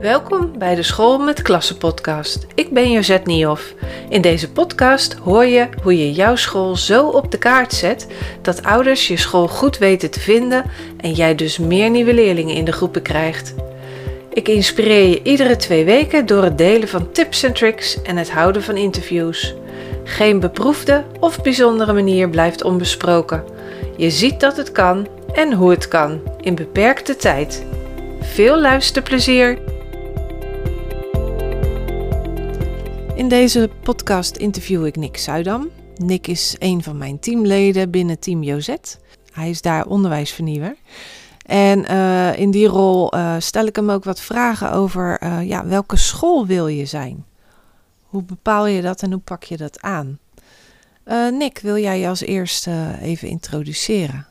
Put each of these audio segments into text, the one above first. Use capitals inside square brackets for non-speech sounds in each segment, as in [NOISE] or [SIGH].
Welkom bij de School met Klassen podcast. Ik ben Josette Niehoff. In deze podcast hoor je hoe je jouw school zo op de kaart zet dat ouders je school goed weten te vinden en jij dus meer nieuwe leerlingen in de groepen krijgt. Ik inspireer je iedere twee weken door het delen van tips en tricks en het houden van interviews. Geen beproefde of bijzondere manier blijft onbesproken. Je ziet dat het kan en hoe het kan in beperkte tijd. Veel luisterplezier! In deze podcast interview ik Nick Zuidam. Nick is een van mijn teamleden binnen Team Jozet. Hij is daar onderwijsvernieuwer. En uh, in die rol uh, stel ik hem ook wat vragen over uh, ja, welke school wil je zijn? Hoe bepaal je dat en hoe pak je dat aan? Nick, wil jij je als eerste even introduceren?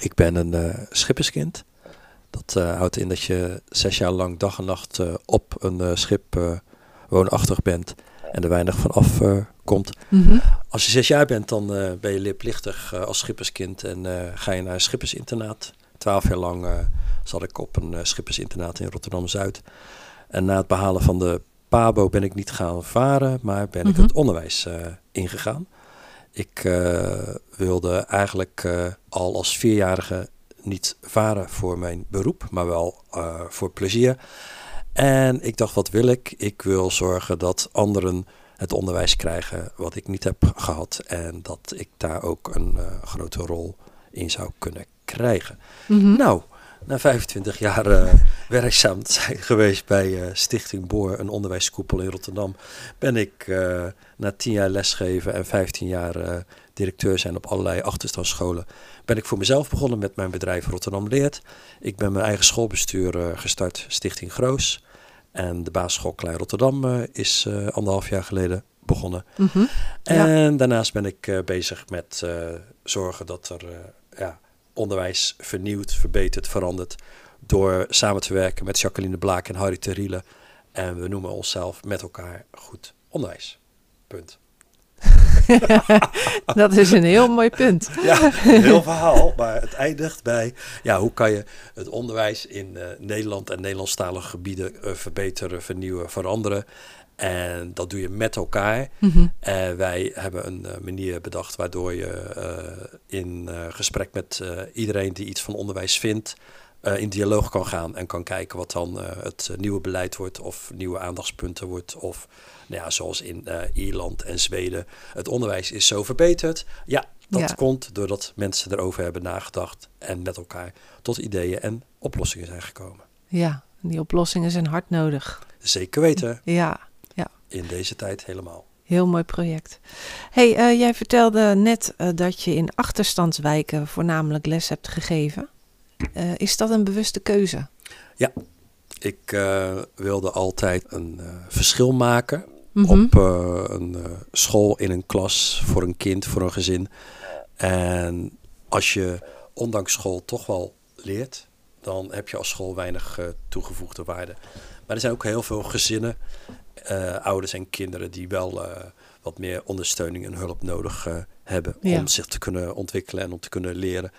Ik ben een schipperskind. Dat houdt in dat je zes jaar lang dag en nacht op een schip woonachtig bent en er weinig van af komt. Mm -hmm. Als je zes jaar bent, dan ben je leerplichtig als schipperskind en ga je naar een schippersinternaat twaalf jaar lang zat ik op een schippersinternaat in Rotterdam-Zuid. En na het behalen van de PABO ben ik niet gaan varen, maar ben ik mhm. het onderwijs ingegaan. Ik wilde eigenlijk al als vierjarige niet varen voor mijn beroep, maar wel voor plezier. En ik dacht, wat wil ik? Ik wil zorgen dat anderen het onderwijs krijgen wat ik niet heb gehad. En dat ik daar ook een grote rol in zou kunnen krijgen. Mhm. Nou, na 25 jaar uh, [LAUGHS] werkzaam zijn geweest bij uh, Stichting Boor, een onderwijskoepel in Rotterdam, ben ik na 10 jaar lesgeven en 15 jaar directeur zijn op allerlei achterstandsscholen, ben ik voor mezelf begonnen met mijn bedrijf Rotterdam Leert. Ik ben mijn eigen schoolbestuur gestart, Stichting Groos. En de basisschool Klein Rotterdam is anderhalf jaar geleden begonnen. Mhm. En daarnaast ben ik bezig met zorgen dat er ja, onderwijs vernieuwd, verbeterd, veranderd. Door samen te werken met Jacqueline Blaak en Harry Terriele. En we noemen onszelf met elkaar goed onderwijs. Punt. [LAUGHS] dat is een heel mooi punt. ja, een heel verhaal, maar het eindigt bij ja, hoe kan je het onderwijs in uh, Nederland en Nederlandstalige gebieden uh, verbeteren, vernieuwen, veranderen. En dat doe je met elkaar. Mm wij hebben een uh, manier bedacht waardoor je uh, in gesprek met iedereen die iets van onderwijs vindt, in dialoog kan gaan en kan kijken wat dan het nieuwe beleid wordt of nieuwe aandachtspunten wordt. Of nou ja, zoals in Ierland en Zweden. Het onderwijs is zo verbeterd. Ja, dat ja. komt doordat mensen erover hebben nagedacht en met elkaar tot ideeën en oplossingen zijn gekomen. Ja, die oplossingen zijn hard nodig. Zeker weten. Ja in deze tijd helemaal. Heel mooi project. Hey, jij vertelde net dat je in achterstandswijken voornamelijk les hebt gegeven. Uh, is dat een bewuste keuze? Ja, ik wilde altijd een verschil maken mm -hmm. op een school, in een klas, voor een kind, voor een gezin. En als je ondanks school toch wel leert, dan heb je als school weinig toegevoegde waarde. Maar er zijn ook heel veel gezinnen ouders en kinderen die wel wat meer ondersteuning en hulp nodig hebben ja. om zich te kunnen ontwikkelen en om te kunnen leren.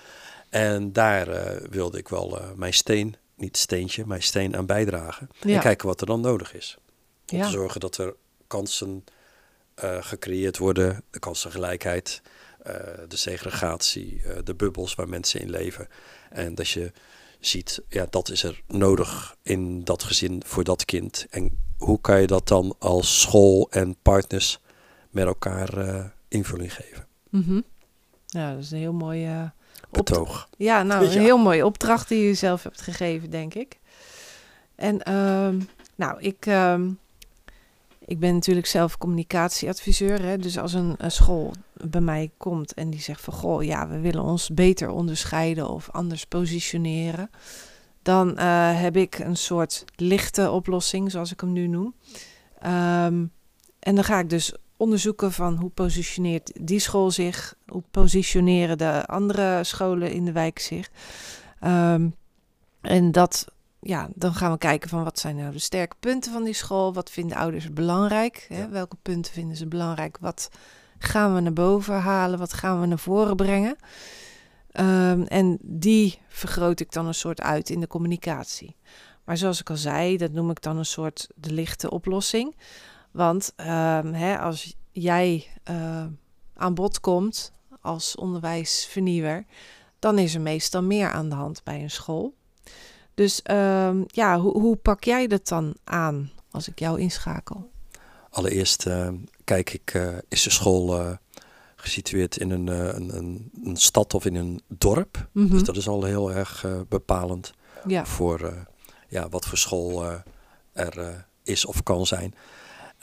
En daar wilde ik wel mijn steen, niet steentje, mijn steen aan bijdragen. Ja. En kijken wat er dan nodig is. Om ja. te zorgen dat er kansen gecreëerd worden, de kansengelijkheid, de segregatie, de bubbels waar mensen in leven. En dat je ziet, ja, dat is er nodig in dat gezin voor dat kind. En hoe kan je dat dan als school en partners met elkaar invulling geven? Mm -hmm. Ja, dat is een heel mooi betoog. Ja, nou, een heel mooie opdracht die je zelf hebt gegeven, denk ik. En um, nou, ik, um, ik ben natuurlijk zelf communicatieadviseur. Hè, dus als een, een, school bij mij komt en die zegt van goh, ja, we willen ons beter onderscheiden of anders positioneren dan uh, heb ik een soort lichte oplossing, zoals ik hem nu noem. Um, en dan ga ik dus onderzoeken van hoe positioneert die school zich, hoe positioneren de andere scholen in de wijk zich. Um, en dat, ja, dan gaan we kijken van wat zijn nou de sterke punten van die school, wat vinden ouders belangrijk, hè? welke punten vinden ze belangrijk, wat gaan we naar boven halen, wat gaan we naar voren brengen. Um, en die vergroot ik dan een soort uit in de communicatie. Maar zoals ik al zei, dat noem ik dan een soort de lichte oplossing. Want ehm, hè, als jij uh, aan bod komt als onderwijsvernieuwer, dan is er meestal meer aan de hand bij een school. Dus um, ja, hoe, hoe pak jij dat dan aan als ik jou inschakel? Allereerst uh, kijk ik, uh, is de school gesitueerd in een, een, een, een, stad of in een dorp? Mm -hmm. Dus dat is al heel erg bepalend ja. voor ja, wat voor school er is of kan zijn.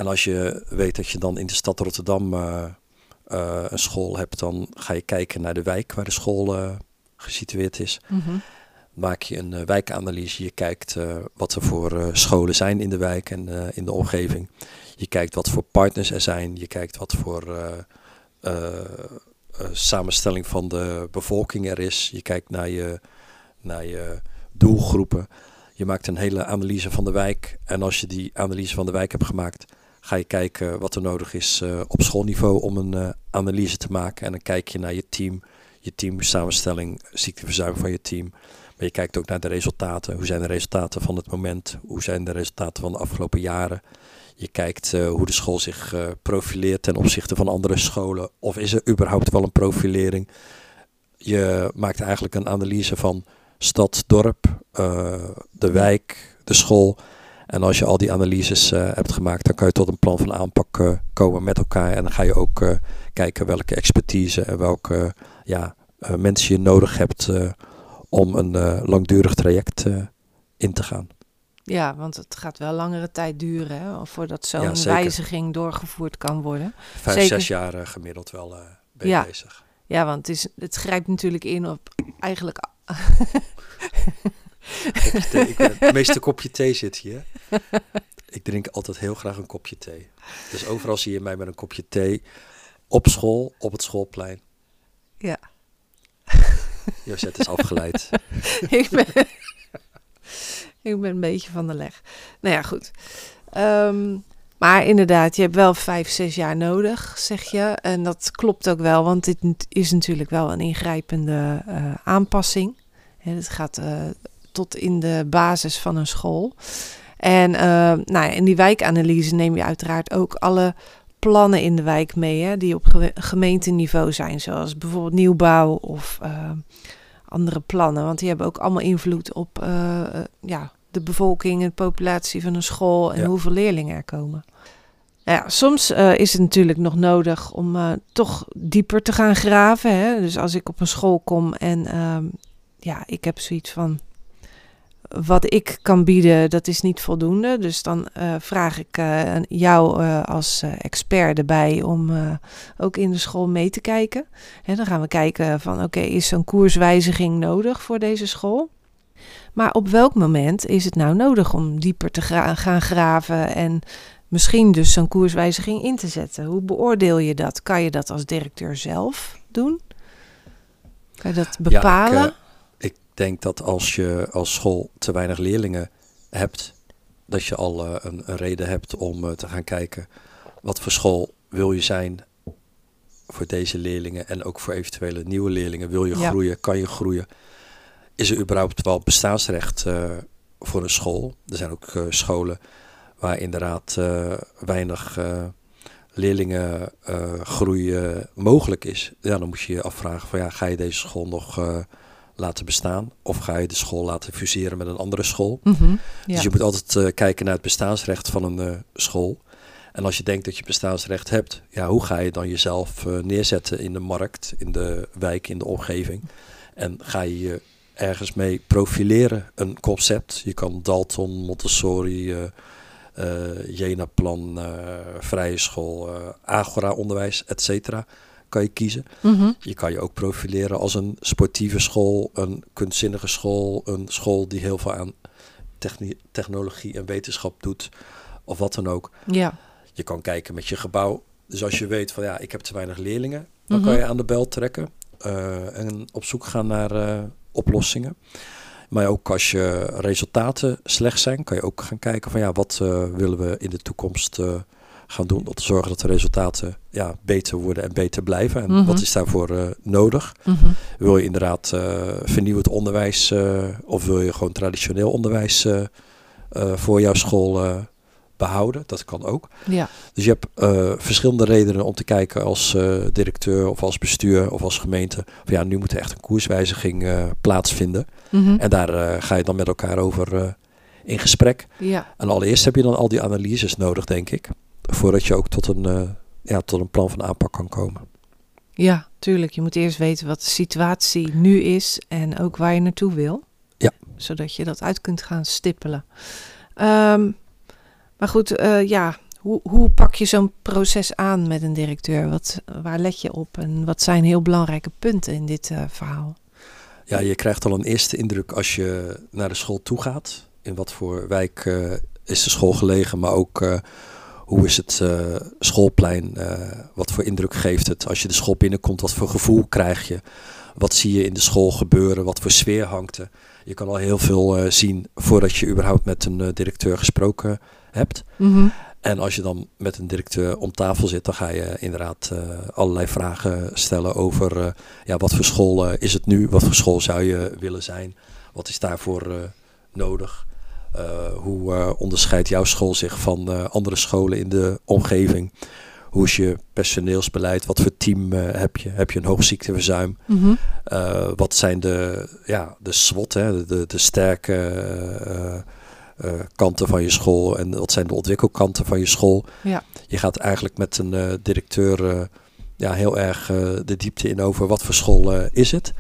En als je weet dat je dan in de stad Rotterdam een school hebt, dan ga je kijken naar de wijk waar de school gesitueerd is. Mm -hmm maak je een uh, wijkanalyse. Je kijkt uh, wat er voor uh, scholen zijn in de wijk en in de omgeving. Je kijkt wat voor partners er zijn. Je kijkt wat voor samenstelling van de bevolking er is. Je kijkt naar je, naar je doelgroepen. Je maakt een hele analyse van de wijk. En als je die analyse van de wijk hebt gemaakt, ga je kijken wat er nodig is op schoolniveau om een analyse te maken. En dan kijk je naar je team, je teamsamenstelling, ziekteverzuim van je team. Maar je kijkt ook naar de resultaten. Hoe zijn de resultaten van het moment? Hoe zijn de resultaten van de afgelopen jaren? Je kijkt uh, hoe de school zich uh, profileert ten opzichte van andere scholen. Of is er überhaupt wel een profilering? Je maakt eigenlijk een analyse van stad, dorp, de wijk, de school. En als je al die analyses hebt gemaakt, dan kan je tot een plan van aanpak komen met elkaar. En dan ga je ook kijken welke expertise en welke ja, mensen je nodig hebt om een uh, langdurig traject uh, in te gaan. Ja, want het gaat wel langere tijd duren hè, voordat zo'n ja, wijziging doorgevoerd kan worden. Vijf, zeker. zes jaar uh, gemiddeld wel ben je ja. bezig. Ja, want het, is, het grijpt natuurlijk in op eigenlijk... [LAUGHS] [LAUGHS] ik ben, het meeste kopje thee zit hier. Ik drink altijd heel graag een kopje thee. Dus overal zie je mij met een kopje thee. Op school, op het schoolplein. Ja. Jozet is afgeleid. [LAUGHS] ik, ben, ik ben een beetje van de leg. Nou ja, goed. Um, maar inderdaad, je hebt wel vijf, zes jaar nodig, zeg je. En dat klopt ook wel, want dit is natuurlijk wel een ingrijpende uh, aanpassing. Het gaat uh, tot in de basis van een school. En uh, nou ja, in die wijkanalyse neem je uiteraard ook alle plannen in de wijk mee, hè, die op gemeenteniveau zijn, zoals bijvoorbeeld nieuwbouw of uh, andere plannen. Want die hebben ook allemaal invloed op uh, ja, de bevolking, de populatie van een school en ja. hoeveel leerlingen er komen. Ja, soms uh, is het natuurlijk nog nodig om toch dieper te gaan graven. Hè? Dus als ik op een school kom en ehm, ja, ik heb zoiets van wat ik kan bieden, dat is niet voldoende. Dus dan uh, vraag ik uh, jou uh, als expert erbij om ook in de school mee te kijken. En dan gaan we kijken van oké, okay, is zo'n koerswijziging nodig voor deze school? Maar op welk moment is het nou nodig om dieper te gra gaan graven en misschien dus zo'n koerswijziging in te zetten? Hoe beoordeel je dat? Kan je dat als directeur zelf doen? Kan je dat bepalen? Ja, ik, denk dat als je als school te weinig leerlingen hebt, dat je al uh, een, een, reden hebt om uh, te gaan kijken wat voor school wil je zijn voor deze leerlingen en ook voor eventuele nieuwe leerlingen. Wil je ja. groeien? Kan je groeien? Is er überhaupt wel bestaansrecht uh, voor een school? Er zijn ook scholen waar inderdaad weinig leerlingen groeien mogelijk is. Ja, dan moet je je afvragen van ja, ga je deze school nog laten bestaan? Of ga je de school laten fuseren met een andere school? Mm -hmm, ja. Dus je moet altijd uh, kijken naar het bestaansrecht van een uh, school. En als je denkt dat je bestaansrecht hebt, ja, hoe ga je dan jezelf uh, neerzetten in de markt, in de wijk, in de omgeving? En ga je je ergens mee profileren, een concept? Je kan Dalton, Montessori, Jena-plan, vrije school, Agora-onderwijs, et cetera kan je kiezen. Mm -hmm. Je kan je ook profileren als een sportieve school, een kunstzinnige school, een school die heel veel aan technologie en wetenschap doet, of wat dan ook. Ja. Je kan kijken met je gebouw. Dus als je weet van ja, ik heb te weinig leerlingen, dan mm -hmm. kan je aan de bel trekken uh, en op zoek gaan naar uh, oplossingen. Maar ook als je resultaten slecht zijn, kan je ook gaan kijken van ja, wat uh, willen we in de toekomst gaan doen om te zorgen dat de resultaten ja, beter worden en beter blijven. En Mhm. wat is daarvoor eh, nodig? Mhm. Wil je inderdaad eh vernieuwend onderwijs eh, of wil je gewoon traditioneel onderwijs voor jouw school eh, behouden? Dat kan ook. Ja. Dus je hebt verschillende redenen om te kijken als directeur of als bestuur of als gemeente. Van ja, nu moet er echt een koerswijziging plaatsvinden. Mhm. En daar ga je dan met elkaar over in gesprek. ja. En allereerst heb je dan al die analyses nodig, denk ik. Voordat je ook tot een, eh, ja, tot een plan van aanpak kan komen. Ja, tuurlijk. Je moet eerst weten wat de situatie nu is en ook waar je naartoe wil. Ja. Zodat je dat uit kunt gaan stippelen. Ehm, maar goed, eh, ja, hoe, hoe pak je zo'n proces aan met een directeur? Wat, waar let je op en wat zijn heel belangrijke punten in dit eh, verhaal? Ja, je krijgt al een eerste indruk als je naar de school toe gaat. In wat voor wijk is de school gelegen, maar ook hoe is het eh, schoolplein? eh, wat voor indruk geeft het? Als je de school binnenkomt, wat voor gevoel krijg je? Wat zie je in de school gebeuren? Wat voor sfeer hangt er? Je kan al heel veel eh, zien voordat je überhaupt met een directeur gesproken hebt. Mhm. En als je dan met een directeur om tafel zit, dan ga je inderdaad allerlei vragen stellen over ja, wat voor school is het nu? Wat voor school zou je willen zijn? Wat is daarvoor nodig? Eh, hoe eh, onderscheidt jouw school zich van eh, andere scholen in de omgeving? Hoe is je personeelsbeleid? Wat voor team heb je? Heb je een hoog ziekteverzuim? Mhm. Wat zijn de, ja, de SWOT, hè, de, de, sterke kanten van je school en wat zijn de ontwikkelkanten van je school? Ja. Je gaat eigenlijk met een directeur ja, heel erg de diepte in over wat voor school is het.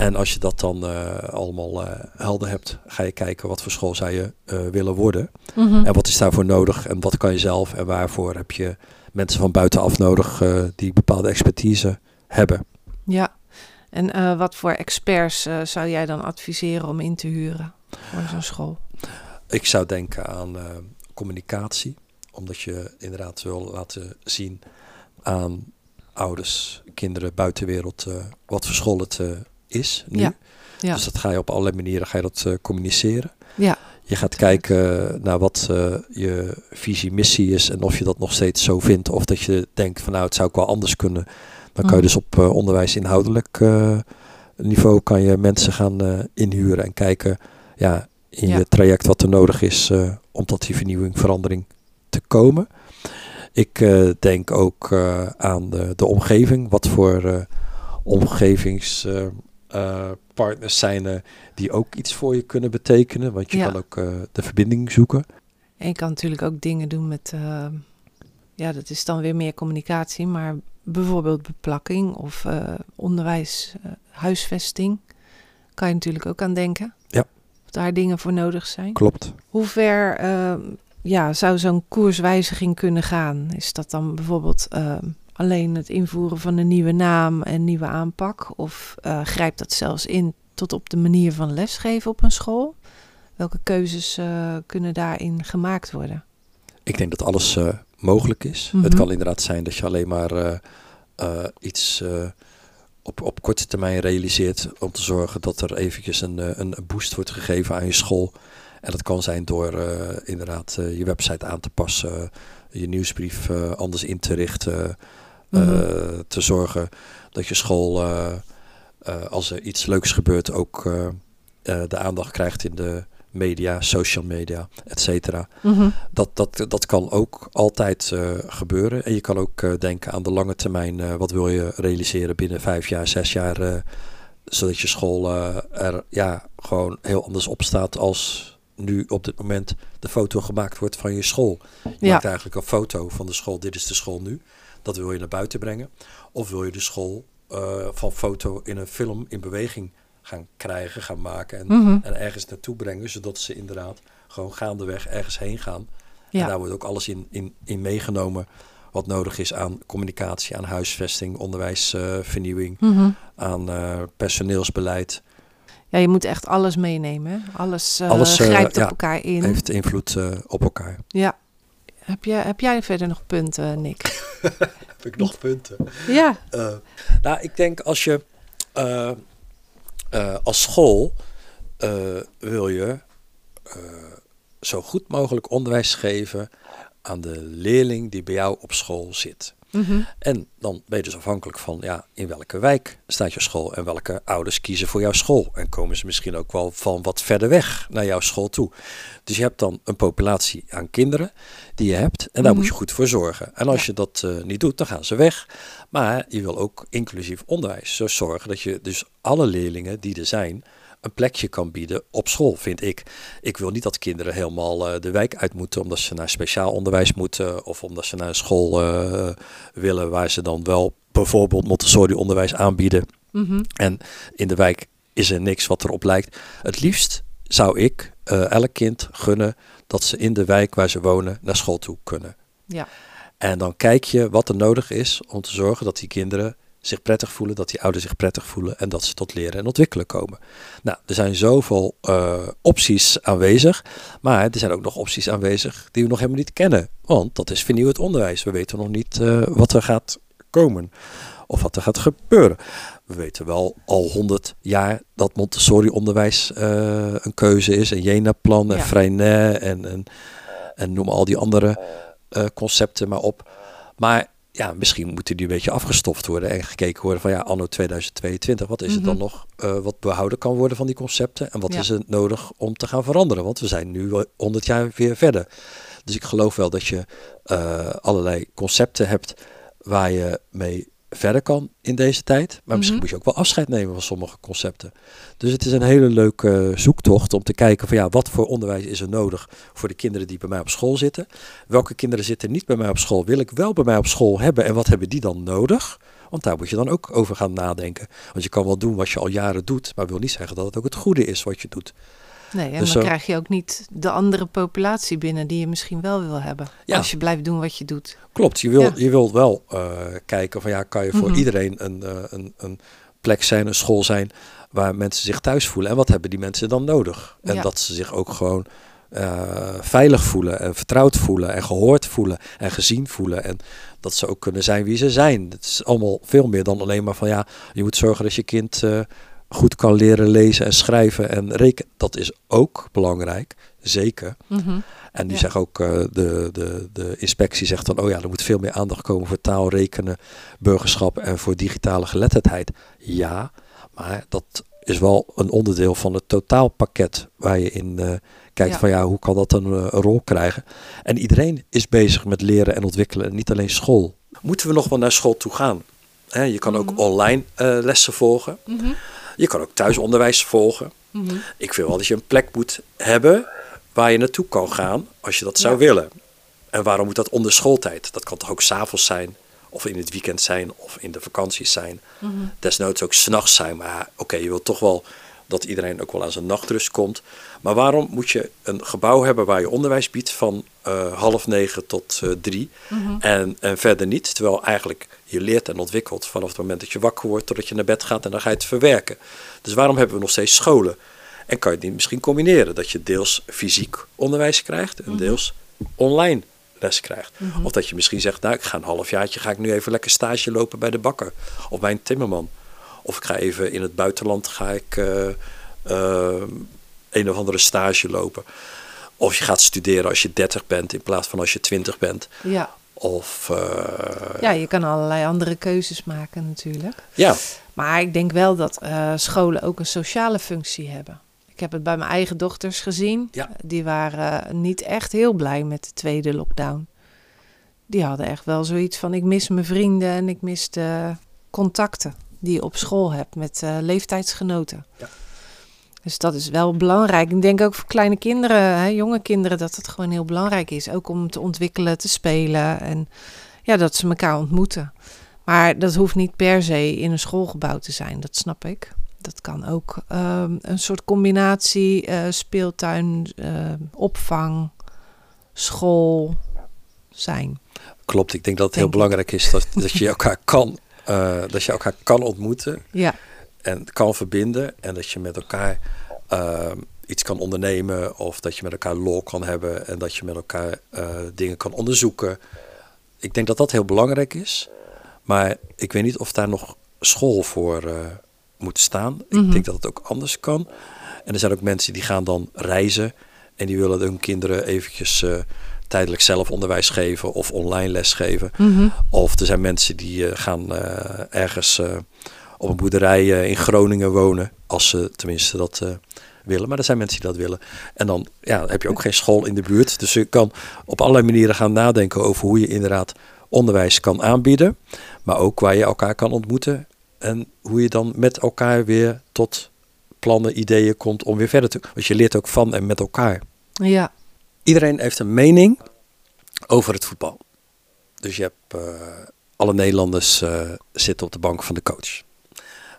En als je dat dan eh, allemaal eh, helder hebt, ga je kijken wat voor school zou je eh, willen worden. Mhm. En wat is daarvoor nodig en wat kan je zelf en waarvoor heb je mensen van buitenaf nodig die bepaalde expertise hebben. Ja. En wat voor experts zou jij dan adviseren om in te huren voor zo'n school? Ik zou denken aan communicatie, omdat je inderdaad wil laten zien aan ouders, kinderen, buitenwereld, wat voor school het is nu. Ja. Ja. Dus dat ga je op allerlei manieren ga je dat, eh, communiceren. Ja. Je gaat kijken naar wat eh, je visie, missie is en of je dat nog steeds zo vindt. Of dat je denkt van nou, het zou ook wel anders kunnen. Dan kan je Mhm. dus op inhoudelijk eh, niveau kan je mensen gaan inhuren en kijken ja, in Ja. je traject wat er nodig is om tot die vernieuwing, verandering te komen. Ik denk ook aan de, de omgeving. Wat voor eh, omgevingspartners zijn er die ook iets voor je kunnen betekenen. Want je Ja. kan ook eh, de verbinding zoeken. En je kan natuurlijk ook dingen doen met, eh, ja, dat is dan weer meer communicatie, maar bijvoorbeeld beplakking of onderwijs, huisvesting. Kan je natuurlijk ook aan denken. Ja. Of daar dingen voor nodig zijn. Klopt. Hoe ver ja, zou zo'n koerswijziging kunnen gaan? Is dat dan bijvoorbeeld alleen het invoeren van een nieuwe naam en nieuwe aanpak? Of eh, grijpt dat zelfs in tot op de manier van lesgeven op een school? Welke keuzes eh, kunnen daarin gemaakt worden? Ik denk dat alles eh, mogelijk is. Mhm. Het kan inderdaad zijn dat je alleen maar iets op, op korte termijn realiseert om te zorgen dat er eventjes een, een boost wordt gegeven aan je school. En dat kan zijn door inderdaad je website aan te passen, je nieuwsbrief anders in te richten, eh, Mhm. te zorgen dat je school, eh, eh, als er iets leuks gebeurt, ook eh, eh, de aandacht krijgt in de media, social media, et cetera. Mhm. Dat, dat, dat kan ook altijd eh, gebeuren. En je kan ook eh, denken aan de lange termijn. eh, wat wil je realiseren binnen vijf jaar, zes jaar. eh, zodat je school eh, er ja, gewoon heel anders op staat als nu op dit moment de foto gemaakt wordt van je school. Je Ja. maakt eigenlijk een foto van de school. Dit is de school nu. Dat wil je naar buiten brengen. Of wil je de school eh, van foto in een film in beweging gaan krijgen, gaan maken. En Mhm. en ergens naartoe brengen, zodat ze inderdaad gewoon gaandeweg ergens heen gaan. Ja. En daar wordt ook alles in, in, in meegenomen wat nodig is aan communicatie, aan huisvesting, onderwijsvernieuwing, Mhm. aan eh, personeelsbeleid. Ja, je moet echt alles meenemen. hè? Alles, eh, Alles, eh, grijpt ja, op elkaar in. Heeft invloed eh, op elkaar. Ja. Heb, jij heb jij verder nog punten, Nick? [LAUGHS] Heb ik nog punten? ja. Eh, nou, ik denk als je eh, eh, als school wil je zo goed mogelijk onderwijs geven aan de leerling die bij jou op school zit. Mhm. En dan ben je dus afhankelijk van ja, in welke wijk staat je school en welke ouders kiezen voor jouw school. En komen ze misschien ook wel van wat verder weg naar jouw school toe. Dus je hebt dan een populatie aan kinderen die je hebt en daar Mhm. moet je goed voor zorgen. En als je dat eh, niet doet, dan gaan ze weg. Maar je wil ook inclusief onderwijs. Zo zorgen dat je dus alle leerlingen die er zijn een plekje kan bieden op school, vind ik. Ik wil niet dat kinderen helemaal eh, de wijk uit moeten omdat ze naar speciaal onderwijs moeten of omdat ze naar een school eh, willen waar ze dan wel bijvoorbeeld Montessori onderwijs aanbieden. Mhm. En in de wijk is er niks wat erop lijkt. Het liefst zou ik eh, elk kind gunnen dat ze in de wijk waar ze wonen naar school toe kunnen. Ja. En dan kijk je wat er nodig is om te zorgen dat die kinderen zich prettig voelen, dat die ouders zich prettig voelen en dat ze tot leren en ontwikkelen komen. Nou, er zijn zoveel eh, opties aanwezig, maar er zijn ook nog opties aanwezig die we nog helemaal niet kennen. Want dat is vernieuwend onderwijs. We weten nog niet eh, wat er gaat komen of wat er gaat gebeuren. We weten wel al honderd jaar dat Montessori-onderwijs eh, een keuze is. En Jena-plan en Ja. Freinet en, en, en noem al die andere concepten maar op. Maar ja, misschien moeten die een beetje afgestoft worden en gekeken worden van ja, anno 2022, wat is het dan Mhm. nog eh, wat behouden kan worden van die concepten en wat Ja. is er nodig om te gaan veranderen? Want we zijn nu wel 100 jaar weer verder. Dus ik geloof wel dat je eh, allerlei concepten hebt waar je mee verder kan in deze tijd. Maar misschien Mhm. moet je ook wel afscheid nemen van sommige concepten. Dus het is een hele leuke zoektocht om te kijken van ja, wat voor onderwijs is er nodig voor de kinderen die bij mij op school zitten. Welke kinderen zitten niet bij mij op school, wil ik wel bij mij op school hebben en wat hebben die dan nodig? Want daar moet je dan ook over gaan nadenken. Want je kan wel doen wat je al jaren doet, maar wil niet zeggen dat het ook het goede is wat je doet. Nee, en Dus dan zo- krijg je ook niet de andere populatie binnen die je misschien wel wil hebben. Ja. Als je blijft doen wat je doet. Klopt, je wil, Ja. je wilt wel eh, kijken van ja, kan je voor Mhm. iedereen een, eh, een, een plek zijn, een school zijn waar mensen zich thuis voelen. En wat hebben die mensen dan nodig? En Ja. dat ze zich ook gewoon eh, veilig voelen en vertrouwd voelen en gehoord voelen en gezien voelen. En dat ze ook kunnen zijn wie ze zijn. Het is allemaal veel meer dan alleen maar van ja, je moet zorgen dat je kind goed kan leren lezen en schrijven en rekenen. Dat is ook belangrijk, zeker. Mhm. En die Ja. zegt ook, eh, de, de, de inspectie zegt dan, oh ja, er moet veel meer aandacht komen voor taal, rekenen, burgerschap en voor digitale geletterdheid. Ja, maar dat is wel een onderdeel van het totaalpakket waar je in eh, kijkt Ja. van ja, hoe kan dat een, eh, een rol krijgen? En iedereen is bezig met leren en ontwikkelen, en niet alleen school. Moeten we nog wel naar school toe gaan? Je kan ook Mhm. online lessen volgen. Mhm. Je kan ook thuisonderwijs volgen. Mhm. Ik vind wel dat je een plek moet hebben waar je naartoe kan gaan als je dat zou Ja. willen. En waarom moet dat onder schooltijd? Dat kan toch ook s'avonds zijn, of in het weekend zijn, of in de vakanties zijn. Mhm. Desnoods ook s'nachts zijn. Maar oké, je wilt toch wel dat iedereen ook wel aan zijn nachtrust komt. Maar waarom moet je een gebouw hebben waar je onderwijs biedt van eh, half negen tot eh, drie Mhm. en, en verder niet? Terwijl eigenlijk je leert en ontwikkelt vanaf het moment dat je wakker wordt totdat je naar bed gaat en dan ga je het verwerken. Dus waarom hebben we nog steeds scholen? En kan je die misschien combineren? Dat je deels fysiek onderwijs krijgt en Mhm. deels online les krijgt. Mhm. Of dat je misschien zegt, nou ik ga een halfjaartje, ga ik nu even lekker stage lopen bij de bakker of bij een timmerman. Of ik ga even in het buitenland ga ik eh, een of andere stage lopen. Of je gaat studeren als je 30 bent in plaats van als je 20 bent. Ja. Of eh, ja, je kan allerlei andere keuzes maken natuurlijk. ja, Maar ik denk wel dat eh, scholen ook een sociale functie hebben. Ik heb het bij mijn eigen dochters gezien. Ja. Die waren eh, niet echt heel blij met de tweede lockdown. Die hadden echt wel zoiets van: ik mis mijn vrienden en ik mis de contacten die je op school hebt met leeftijdsgenoten. Ja. Dus dat is wel belangrijk. Ik denk ook voor kleine kinderen, hè, jonge kinderen, dat het gewoon heel belangrijk is. Ook om te ontwikkelen, te spelen en ja, dat ze elkaar ontmoeten. Maar dat hoeft niet per se in een schoolgebouw te zijn, dat snap ik. Dat kan ook ehm, een soort combinatie eh, speeltuin, eh, opvang, school zijn. klopt. Ik denk dat het heel ik. belangrijk is dat, dat je elkaar kan, eh, dat je elkaar kan ontmoeten Ja, en kan verbinden. En dat je met elkaar eh, iets kan ondernemen of dat je met elkaar lol kan hebben en dat je met elkaar eh, dingen kan onderzoeken. Ik denk dat dat heel belangrijk is. Maar ik weet niet of daar nog school voor eh, moet staan. Mhm. Ik denk dat het ook anders kan. En er zijn ook mensen die gaan dan reizen en die willen hun kinderen eventjes eh, tijdelijk zelf onderwijs geven of online les geven. Mhm. Of er zijn mensen die gaan ergens op een boerderij eh, in Groningen wonen. Als ze tenminste dat eh, willen. Maar er zijn mensen die dat willen. En dan ja, heb je ook geen school in de buurt. Dus je kan op allerlei manieren gaan nadenken over hoe je inderdaad onderwijs kan aanbieden. Maar ook waar je elkaar kan ontmoeten. En hoe je dan met elkaar weer tot plannen, ideeën komt om weer verder te... Want je leert ook van en met elkaar. Ja. Iedereen heeft een mening over het voetbal. Dus je hebt eh, alle Nederlanders eh, zitten op de bank van de coach.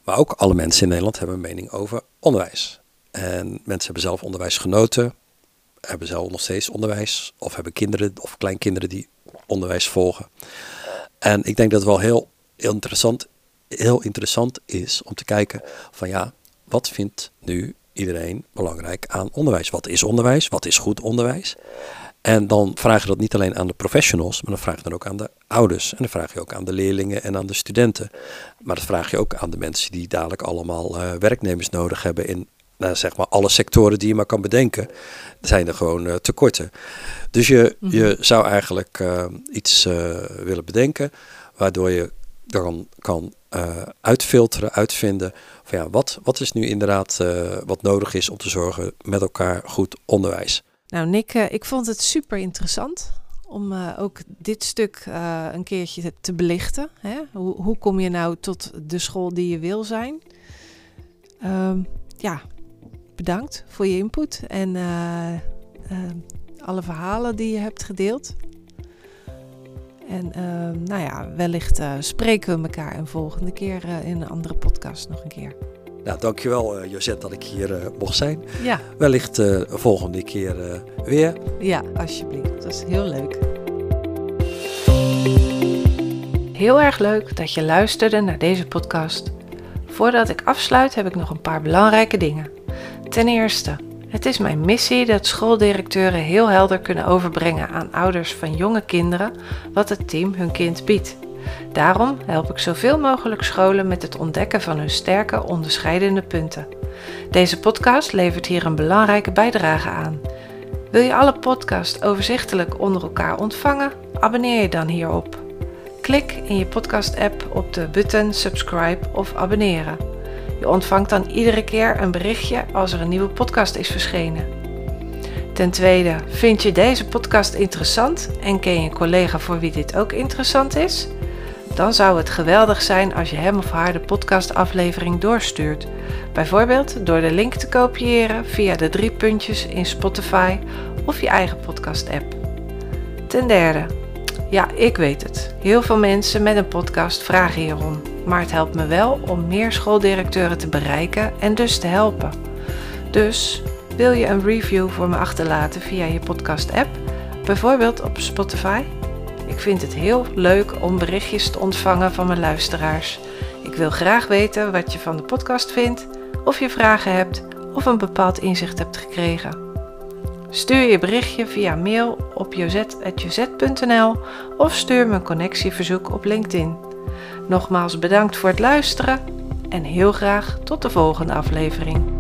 Maar ook alle mensen in Nederland hebben een mening over onderwijs. En mensen hebben zelf onderwijs genoten, hebben zelf nog steeds onderwijs, of hebben kinderen of kleinkinderen die onderwijs volgen. En ik denk dat het wel heel, interessant, heel interessant is om te kijken van ja, wat vindt nu iedereen belangrijk aan onderwijs? Wat is onderwijs? Wat is goed onderwijs? En dan vraag je dat niet alleen aan de professionals, maar dan vraag je dan ook aan de ouders. En dan vraag je ook aan de leerlingen en aan de studenten. Maar dat vraag je ook aan de mensen die dadelijk allemaal eh, werknemers nodig hebben in nou, zeg maar alle sectoren die je maar kan bedenken. Zijn er gewoon eh, tekorten. Dus je, Mhm. je zou eigenlijk eh, iets willen bedenken waardoor je dan kan uitfilteren, uitvinden van ja, wat, wat is nu inderdaad wat nodig is om te zorgen met elkaar goed onderwijs. Nou, Nick, eh, ik vond het super interessant om eh, ook dit stuk eh, een keertje te, te belichten. Hè? Hoe, hoe kom je nou tot de school die je wil zijn? Ehm, ja, bedankt voor je input en alle verhalen die je hebt gedeeld. En ehm, nou ja, wellicht spreken we elkaar een volgende keer in een andere podcast nog een keer. Nou, dankjewel eh Josette dat ik hier eh, mocht zijn. Ja, Wellicht een volgende keer weer. Ja, alsjeblieft. Dat is heel leuk. Heel erg leuk dat je luisterde naar deze podcast. Voordat ik afsluit heb ik nog een paar belangrijke dingen. Ten eerste, het is mijn missie dat schooldirecteuren heel helder kunnen overbrengen aan ouders van jonge kinderen wat het team hun kind biedt. Daarom help ik zoveel mogelijk scholen met het ontdekken van hun sterke onderscheidende punten. Deze podcast levert hier een belangrijke bijdrage aan. Wil je alle podcasts overzichtelijk onder elkaar ontvangen? Abonneer je dan hierop. Klik in je podcast-app op de button subscribe of abonneren. Je ontvangt dan iedere keer een berichtje als er een nieuwe podcast is verschenen. Ten tweede, vind je deze podcast interessant en ken je een collega voor wie dit ook interessant is? Dan zou het geweldig zijn als je hem of haar de podcastaflevering doorstuurt. Bijvoorbeeld door de link te kopiëren via de drie puntjes in Spotify of je eigen podcast-app. Ten derde, ja, ik weet het. Heel veel mensen met een podcast vragen hierom. Maar het helpt me wel om meer schooldirecteuren te bereiken en dus te helpen. Dus wil je een review voor me achterlaten via je podcast-app, bijvoorbeeld op Spotify? Ik vind het heel leuk om berichtjes te ontvangen van mijn luisteraars. Ik wil graag weten wat je van de podcast vindt, of je vragen hebt of een bepaald inzicht hebt gekregen. Stuur je berichtje via mail op jozet.jozet.nl of stuur me een connectieverzoek op LinkedIn. Nogmaals bedankt voor het luisteren en heel graag tot de volgende aflevering.